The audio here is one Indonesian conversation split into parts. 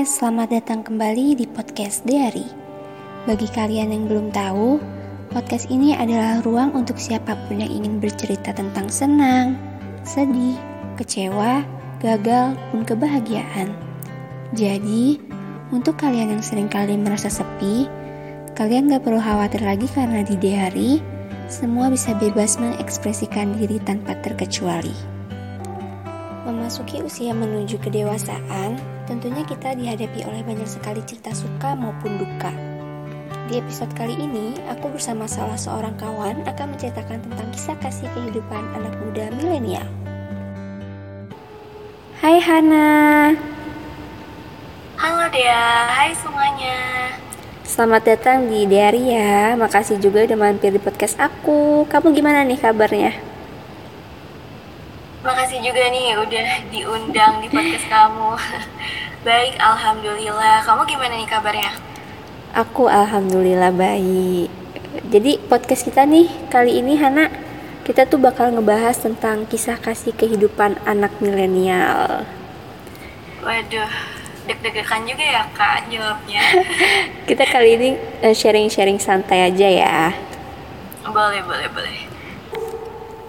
Selamat datang kembali di podcast Diary. Bagi kalian yang belum tahu, podcast ini adalah ruang untuk siapa pun yang ingin bercerita tentang senang, sedih, kecewa, gagal, pun kebahagiaan. Jadi, untuk kalian yang sering kali merasa sepi, kalian gak perlu khawatir lagi karena di Diary, semua bisa bebas mengekspresikan diri tanpa terkecuali. Memasuki usia menuju kedewasaan, tentunya kita dihadapi oleh banyak sekali cerita suka maupun duka. Di episode kali ini, aku bersama salah seorang kawan akan menceritakan tentang kisah kasih kehidupan anak muda milenial. Hai Hana. Halo Dea, hai semuanya. Selamat datang di Diary ya. Makasih juga udah mampir di podcast aku. Kamu gimana nih kabarnya? Makasih juga nih udah diundang di podcast kamu. baik, alhamdulillah. Kamu gimana nih kabarnya? Aku alhamdulillah baik. Jadi podcast kita nih kali ini Hana kita tuh bakal ngebahas tentang kisah kasih kehidupan anak milenial. Waduh, deg-degan juga ya kak jawabnya. kita kali ini eh, sharing-sharing santai aja ya. Boleh, boleh, boleh.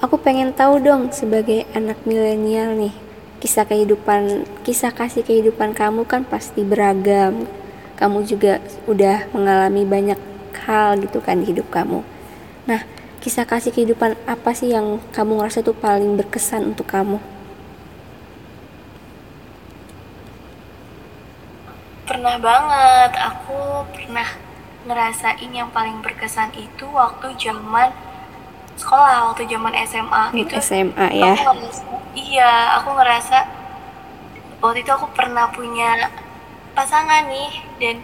Aku pengen tahu dong sebagai anak milenial nih, kisah kehidupan, kisah kasih kehidupan kamu kan pasti beragam. Kamu juga udah mengalami banyak hal gitu kan di hidup kamu. Nah, kisah kasih kehidupan apa sih yang kamu ngerasa tuh paling berkesan untuk kamu? Pernah banget, aku pernah ngerasain yang paling berkesan itu waktu zaman sekolah waktu zaman SMA hmm, itu SMA ya aku ngerasa, iya aku ngerasa waktu itu aku pernah punya pasangan nih dan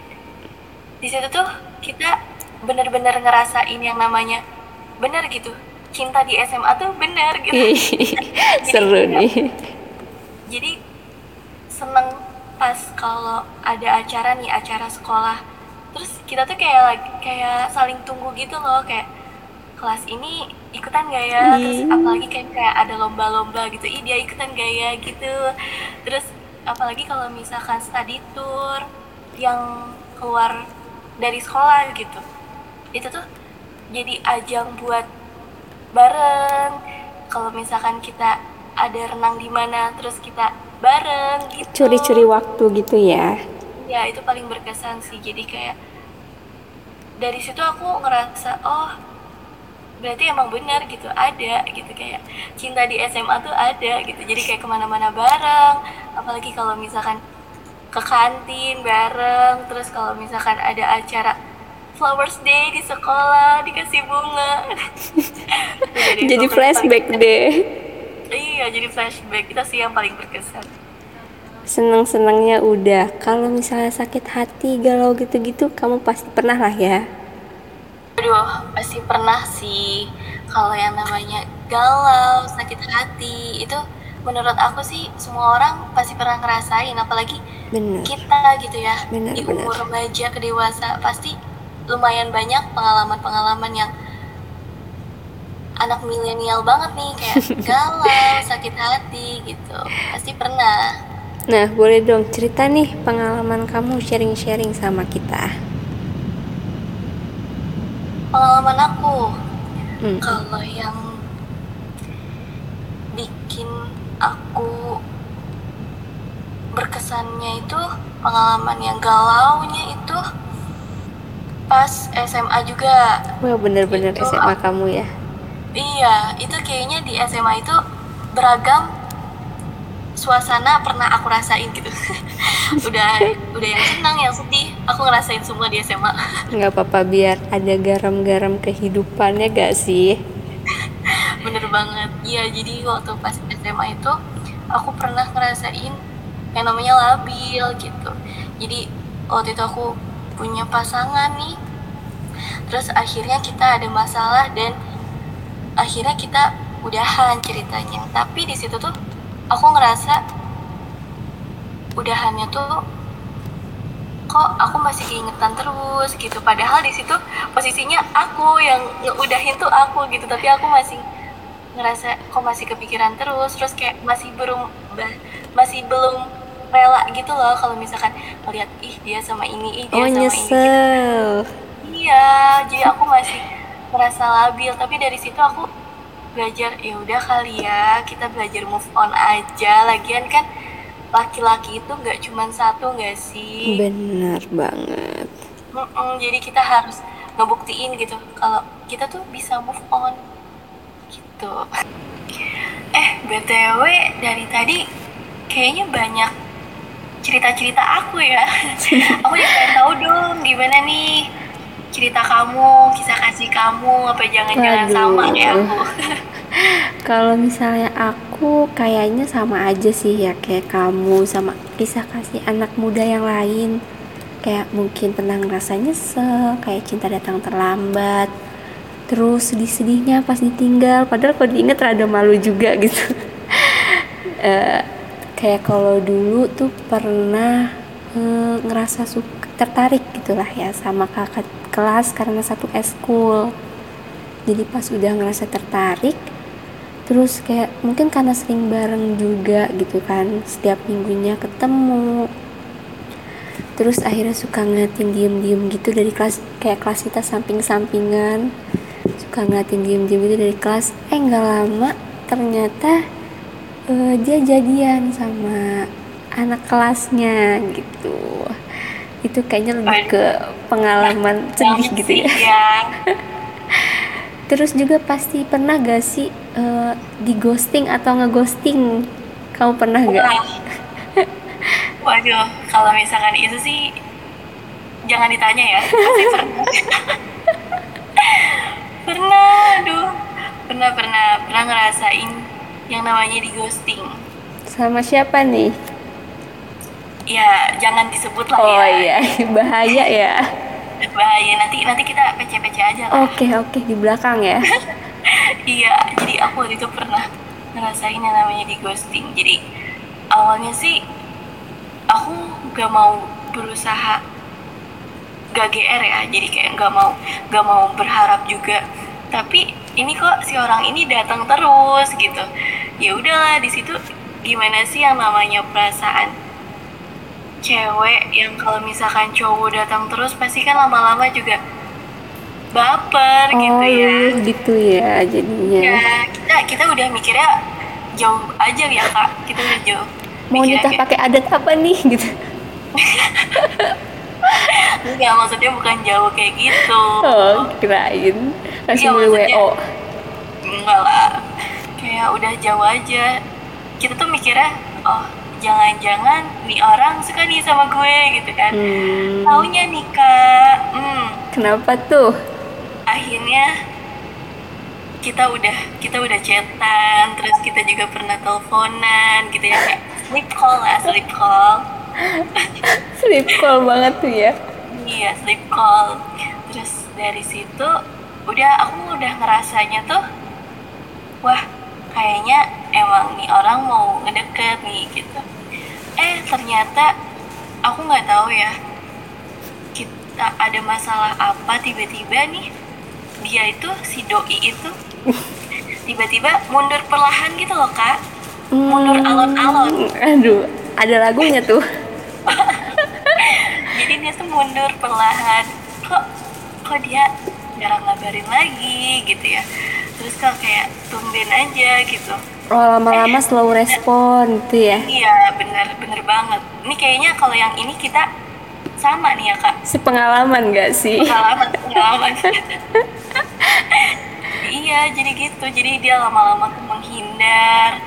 di situ tuh kita bener-bener ngerasain yang namanya bener gitu. Cinta di SMA tuh bener gitu. Seru jadi, nih. Jadi seneng pas kalau ada acara nih acara sekolah. Terus kita tuh kayak kayak saling tunggu gitu loh kayak kelas ini ikutan gak ya? Terus apalagi kayak kayak ada lomba-lomba gitu ih dia ikutan gak ya? Gitu. Terus apalagi kalau misalkan study tour yang keluar dari sekolah gitu itu tuh jadi ajang buat bareng. Kalau misalkan kita ada renang di mana terus kita bareng gitu. Curi-curi waktu gitu ya? Ya itu paling berkesan sih. Jadi kayak dari situ aku ngerasa oh berarti emang benar gitu ada gitu kayak cinta di SMA tuh ada gitu. Jadi kayak ke mana-mana bareng apalagi kalau misalkan ke kantin bareng terus kalau misalkan ada acara Flowers Day di sekolah dikasih bunga. Jadi, jadi flashback deh. Iya jadi flashback. Itu sih yang paling berkesan. Seneng-senengnya udah. Kalau misalnya sakit hati galau gitu-gitu kamu pasti pernah lah ya Aduh, pasti pernah sih kalau yang namanya galau, sakit hati itu menurut aku sih semua orang pasti pernah ngerasain apalagi bener. kita gitu ya bener, di umur bener. remaja ke dewasa pasti lumayan banyak pengalaman-pengalaman yang anak milenial banget nih kayak galau, sakit hati gitu. Pasti pernah. Nah, boleh dong cerita nih pengalaman kamu sharing-sharing sama kita pengalaman aku. Hmm. kalau yang bikin aku berkesannya itu pengalaman yang galaunya itu pas SMA juga. Wah bener-bener SMA aku, kamu ya? Iya itu kayaknya di SMA itu beragam suasana pernah aku rasain gitu. Udah udah yang senang yang sedih aku ngerasain semua di SMA nggak apa-apa biar ada garam-garam kehidupannya gak sih? Bener banget. Iya jadi waktu pas SMA itu aku pernah ngerasain yang namanya labil gitu. Jadi waktu itu aku punya pasangan nih. Terus akhirnya kita ada masalah dan akhirnya kita udahan ceritanya. Tapi di situ tuh aku ngerasa udahannya tuh kok aku masih keingetan terus gitu. Padahal di situ posisinya aku yang ngeudahin tuh aku gitu. Tapi aku masih ngerasa kok masih kepikiran terus. Terus kayak masih belum masih belum rela gitu loh kalau misalkan melihat ih dia sama ini ih dia oh sama nyesel. Ini iya jadi aku masih merasa labil. Tapi dari situ aku belajar ya udah kali ya kita belajar move on aja. Lagian kan laki-laki itu nggak cuma satu nggak sih? Benar banget. Mm-mm, jadi kita harus ngebuktiin gitu kalau kita tuh bisa move on gitu. Eh btw dari tadi kayaknya banyak cerita-cerita aku ya. Aku juga pengen tahu dong gimana nih cerita kamu kisah kasih kamu apa jangan-jangan sama kayak aku? Kalau misalnya aku kayaknya sama aja sih ya kayak kamu sama kisah kasih anak muda yang lain. Kayak mungkin pernah ngerasa nyesel, kayak cinta datang terlambat. Terus sedih-sedihnya pas ditinggal, padahal kalau diinget rada malu juga gitu. Eh, kayak kalau dulu tuh pernah eh, ngerasa suka tertarik gitulah ya sama kakak kelas karena satu eskul jadi pas udah ngerasa tertarik terus kayak mungkin karena sering bareng juga gitu kan setiap minggunya ketemu. Terus akhirnya suka ngeliatin diem-diem gitu dari kelas kayak kelas kita samping-sampingan. Suka ngeliatin diem-diem gitu dari kelas eh nggak lama ternyata eh, dia jadian sama anak kelasnya gitu. Itu kayaknya lebih ke pengalaman sedih gitu ya. Terus juga pasti pernah gak sih eh, di ghosting atau ngeghosting? Kamu pernah gak? Wah. Waduh, kalau misalkan itu sih jangan ditanya ya. Pasti pernah. pernah, aduh. Pernah, pernah, pernah ngerasain yang namanya di ghosting. Sama siapa nih? Ya, jangan disebut lah Oh ya. iya, bahaya ya. Bahaya nanti nanti kita pece-pece aja lah. Oke oke di belakang ya. Iya, jadi aku waktu itu pernah ngerasain yang namanya di ghosting. Jadi awalnya sih aku gak mau berusaha gak GR ya, jadi kayak gak mau gak mau berharap juga. Tapi ini kok si orang ini datang terus gitu. Ya udahlah di situ gimana sih yang namanya perasaan cewek yang kalau misalkan cowok datang terus pasti kan lama-lama juga baper gitu oh ya. gitu ya jadinya. Ya, kita kita udah mikirnya jauh aja ya kak. Kita udah jauh. Mau nikah pakai adat apa nih gitu? Enggak, maksudnya bukan jauh kayak gitu. Oh kirain langsung Iya, maksudnya- WO. Enggak lah. Kayak udah jauh aja. Kita tuh mikirnya, oh jangan-jangan nih orang suka nih sama gue gitu kan. Hmm, Taunya nih kak, hmm, kenapa tuh? Akhirnya kita udah kita udah chatan, terus kita juga pernah teleponan gitu ya kayak sleep call lah, sleep call. Sleep call banget tuh ya. Iya, sleep call. Terus dari situ udah aku udah ngerasanya tuh wah, kayaknya emang nih orang mau ngedeket nih gitu. Eh, ternyata aku nggak tahu ya. Kita ada masalah apa tiba-tiba nih dia itu si doi itu tiba-tiba mundur perlahan gitu loh, Kak. Mundur alon-alon. Hmm, Aduh, ada lagunya tuh. jadi dia tuh mundur perlahan kok kok dia jarang ngabarin lagi gitu ya terus kok kayak tumben aja gitu Oh lama-lama slow respon gitu ya. iya bener bener banget ini kayaknya kalau yang ini kita sama nih ya kak Sepengalaman gak sih? pengalaman pengalaman iya jadi gitu. Jadi dia lama-lama tuh menghindar.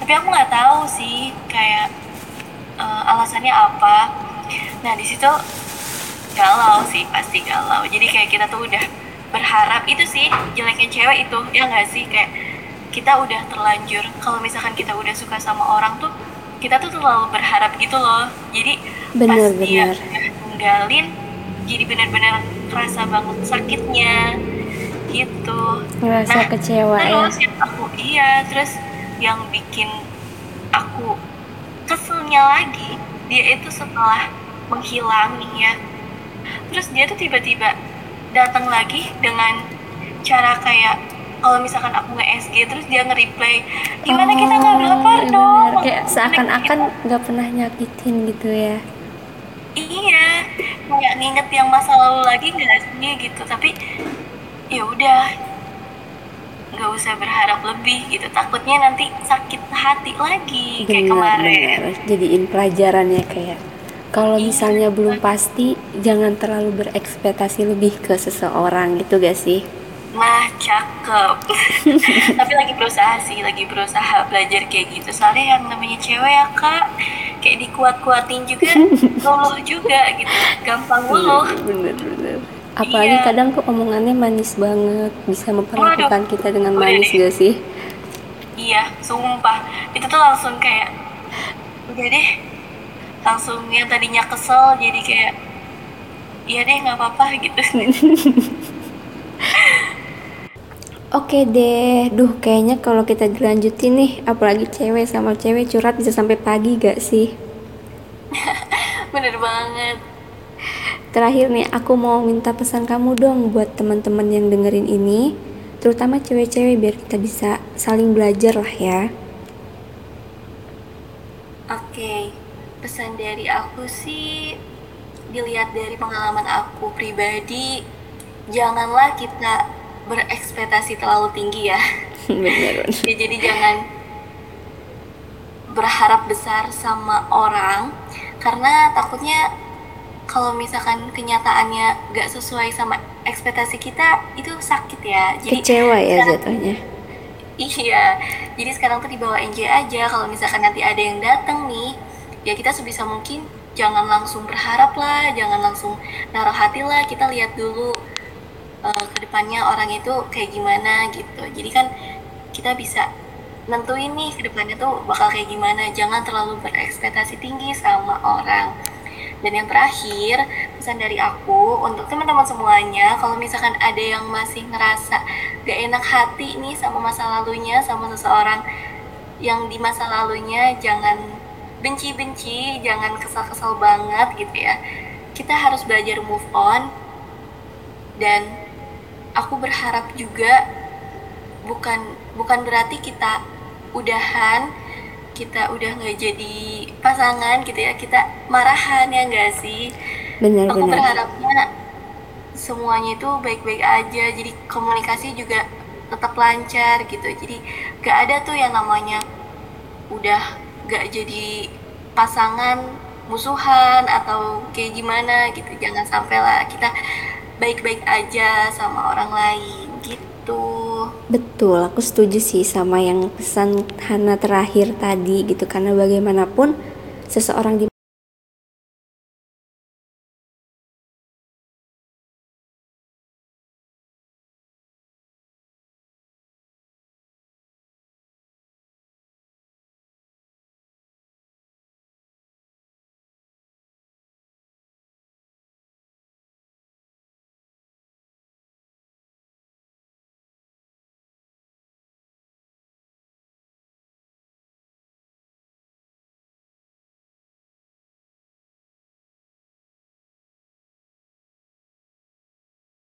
Tapi aku nggak tahu sih kayak eh, alasannya apa. Nah di situ galau sih pasti galau. Jadi kayak kita tuh udah berharap itu sih jeleknya cewek itu ya nggak sih? Kayak kita udah terlanjur kalau misalkan kita udah suka sama orang tuh kita tuh terlalu berharap gitu loh. Jadi pas Bener, dia bener. udah ninggalin jadi benar-benar kerasa banget sakitnya gitu. Ngerasa Nah, kecewa ya. terus yang aku iya terus yang bikin aku keselnya lagi dia itu setelah menghilang nih ya terus dia tuh tiba-tiba datang lagi dengan cara kayak kalau misalkan aku nge SG terus dia nge-reply gimana kita nggak berapa iya dong? kayak seakan-akan nggak pernah nyakitin gitu ya? Iya kayak nginget yang masa lalu lagi nggak sih gitu. Tapi ya udah nggak usah berharap lebih gitu takutnya nanti sakit hati lagi kayak benar kemarin jadiin pelajarannya kayak kalau Iya. misalnya belum pasti jangan terlalu berekspektasi lebih ke seseorang gitu gak sih Nah, cakep. Tapi lagi berusaha sih, lagi berusaha belajar kayak gitu. Soalnya yang namanya cewek ya kak, kayak dikuat-kuatin juga, luluh juga gitu. Gampang luluh. bener bener apalagi Iya. kadang tuh omongannya manis banget bisa memperlakukan Waduh. kita dengan Udah manis deh. gak sih Iya, sumpah. Itu tuh langsung kayak, udah deh. Langsung yang tadinya kesel jadi kayak, iya deh nggak apa-apa gitu. Oke deh, duh kayaknya kalau kita dilanjutin nih, apalagi cewek sama cewek curhat bisa sampai pagi gak sih? Bener banget. Terakhir nih, aku mau minta pesan kamu dong buat teman-teman yang dengerin ini, terutama cewek-cewek biar kita bisa saling belajar lah ya. Oke, pesan dari aku sih dilihat dari pengalaman aku pribadi, janganlah kita berekspektasi terlalu tinggi ya. Bener. Ya, jadi jangan berharap besar sama orang karena takutnya kalau misalkan kenyataannya gak sesuai sama ekspektasi kita itu sakit ya. Jadi Kecewa ya sekarang- jatuhnya. Iya, jadi sekarang tuh dibawa NJ aja. Kalau misalkan nanti ada yang datang nih, ya kita sebisa mungkin jangan langsung berharap lah, jangan langsung naruh hati lah. Kita lihat dulu eh, ke depannya orang itu kayak gimana gitu. Jadi kan kita bisa nentuin nih ke depannya tuh bakal kayak gimana. Jangan terlalu berekspektasi tinggi sama orang. Dan yang terakhir, pesan dari aku untuk teman-teman semuanya, kalau misalkan ada yang masih ngerasa gak enak hati nih sama masa lalunya, sama seseorang yang di masa lalunya, jangan benci-benci, jangan kesal-kesal banget gitu ya. Kita harus belajar move on, dan aku berharap juga bukan bukan berarti kita udahan kita udah nggak jadi pasangan gitu ya kita marahan ya nggak sih? Aku Bener-bener. berharapnya semuanya itu baik-baik aja jadi komunikasi juga tetap lancar gitu. Jadi gak ada tuh yang namanya udah gak jadi pasangan musuhan atau kayak gimana gitu. Jangan sampai lah kita baik-baik aja sama orang lain gitu Betul, aku setuju sih sama yang pesan Hana terakhir tadi gitu. Karena bagaimanapun seseorang di